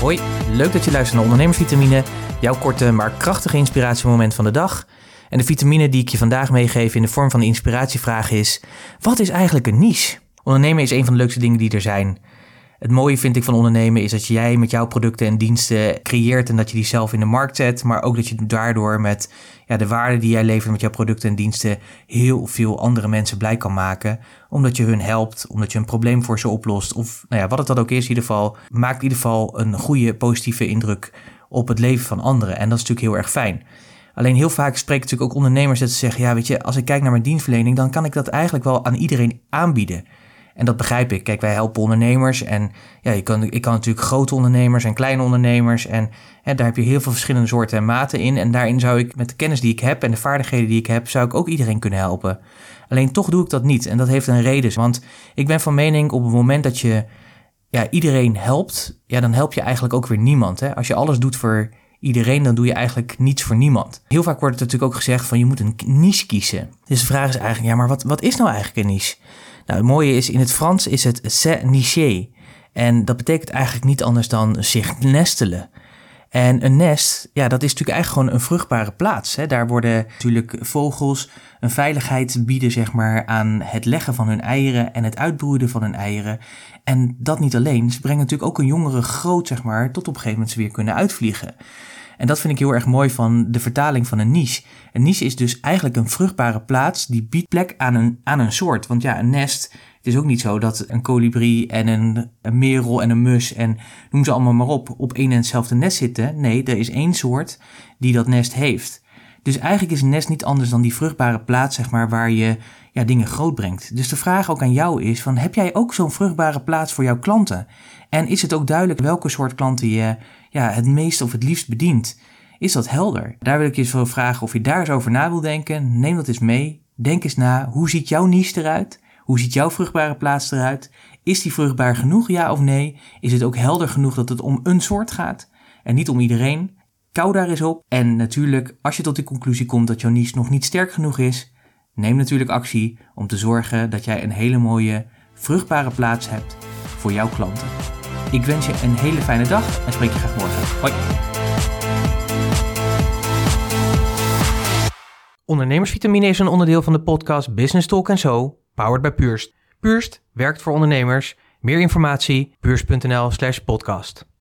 Hoi, leuk dat je luistert naar Ondernemersvitamine, jouw korte maar krachtige inspiratiemoment van de dag. En de vitamine die ik je vandaag meegeef in de vorm van de inspiratievraag is: wat is eigenlijk een niche? Ondernemen is een van de leukste dingen die er zijn. Het mooie vind ik van ondernemen is dat jij met jouw producten en diensten creëert en dat je die zelf in de markt zet, maar ook dat je daardoor met ja, de waarde die jij levert met jouw producten en diensten heel veel andere mensen blij kan maken, omdat je hun helpt, omdat je een probleem voor ze oplost of nou ja, wat het dan ook is in ieder geval, maakt in ieder geval een goede positieve indruk op het leven van anderen en dat is natuurlijk heel erg fijn. Alleen heel vaak spreken natuurlijk ook ondernemers dat ze zeggen, ja weet je, als ik kijk naar mijn dienstverlening, dan kan ik dat eigenlijk wel aan iedereen aanbieden. En dat begrijp ik. Kijk, wij helpen ondernemers. En ja, je kan, ik kan natuurlijk grote ondernemers en kleine ondernemers. En hè, daar heb je heel veel verschillende soorten en maten in. En daarin zou ik met de kennis die ik heb en de vaardigheden die ik heb, zou ik ook iedereen kunnen helpen. Alleen toch doe ik dat niet. En dat heeft een reden. Want ik ben van mening op het moment dat je ja, iedereen helpt, ja, dan help je eigenlijk ook weer niemand. Hè? Als je alles doet voor iedereen, dan doe je eigenlijk niets voor niemand. Heel vaak wordt het natuurlijk ook gezegd van je moet een niche kiezen. Dus de vraag is eigenlijk, ja, maar wat, wat is nou eigenlijk een niche? Nou, het mooie is, in het Frans is het se nicher. En dat betekent eigenlijk niet anders dan zich nestelen. En een nest, ja, dat is natuurlijk eigenlijk gewoon een vruchtbare plaats. Hè. Daar worden natuurlijk vogels een veiligheid bieden, zeg maar, aan het leggen van hun eieren en het uitbroeden van hun eieren. En dat niet alleen, ze brengen natuurlijk ook een jongere groot, zeg maar, tot op een gegeven moment ze weer kunnen uitvliegen. En dat vind ik heel erg mooi van de vertaling van een niche. Een niche is dus eigenlijk een vruchtbare plaats die biedt plek aan een, aan een soort. Want ja, een nest, het is ook niet zo dat een kolibrie en een, een merel en een mus en noem ze allemaal maar op, op één en hetzelfde nest zitten. Nee, er is één soort die dat nest heeft. Dus eigenlijk is een nest niet anders dan die vruchtbare plaats, zeg maar, waar je ja, dingen groot brengt. Dus de vraag ook aan jou is: van, heb jij ook zo'n vruchtbare plaats voor jouw klanten? En is het ook duidelijk welke soort klanten je ja, het meest of het liefst bedient? Is dat helder? Daar wil ik je zo vragen of je daar eens over na wil denken. Neem dat eens mee. Denk eens na. Hoe ziet jouw niche eruit? Hoe ziet jouw vruchtbare plaats eruit? Is die vruchtbaar genoeg, ja of nee? Is het ook helder genoeg dat het om een soort gaat en niet om iedereen? Kou daar eens op. En natuurlijk, als je tot de conclusie komt dat jouw niche nog niet sterk genoeg is, neem natuurlijk actie om te zorgen dat jij een hele mooie, vruchtbare plaats hebt voor jouw klanten. Ik wens je een hele fijne dag en spreek je graag morgen. Hoi! Ondernemersvitamine is een onderdeel van de podcast Business Talk So, powered by Purst. Purst werkt voor ondernemers. Meer informatie, puurst.nl slash podcast.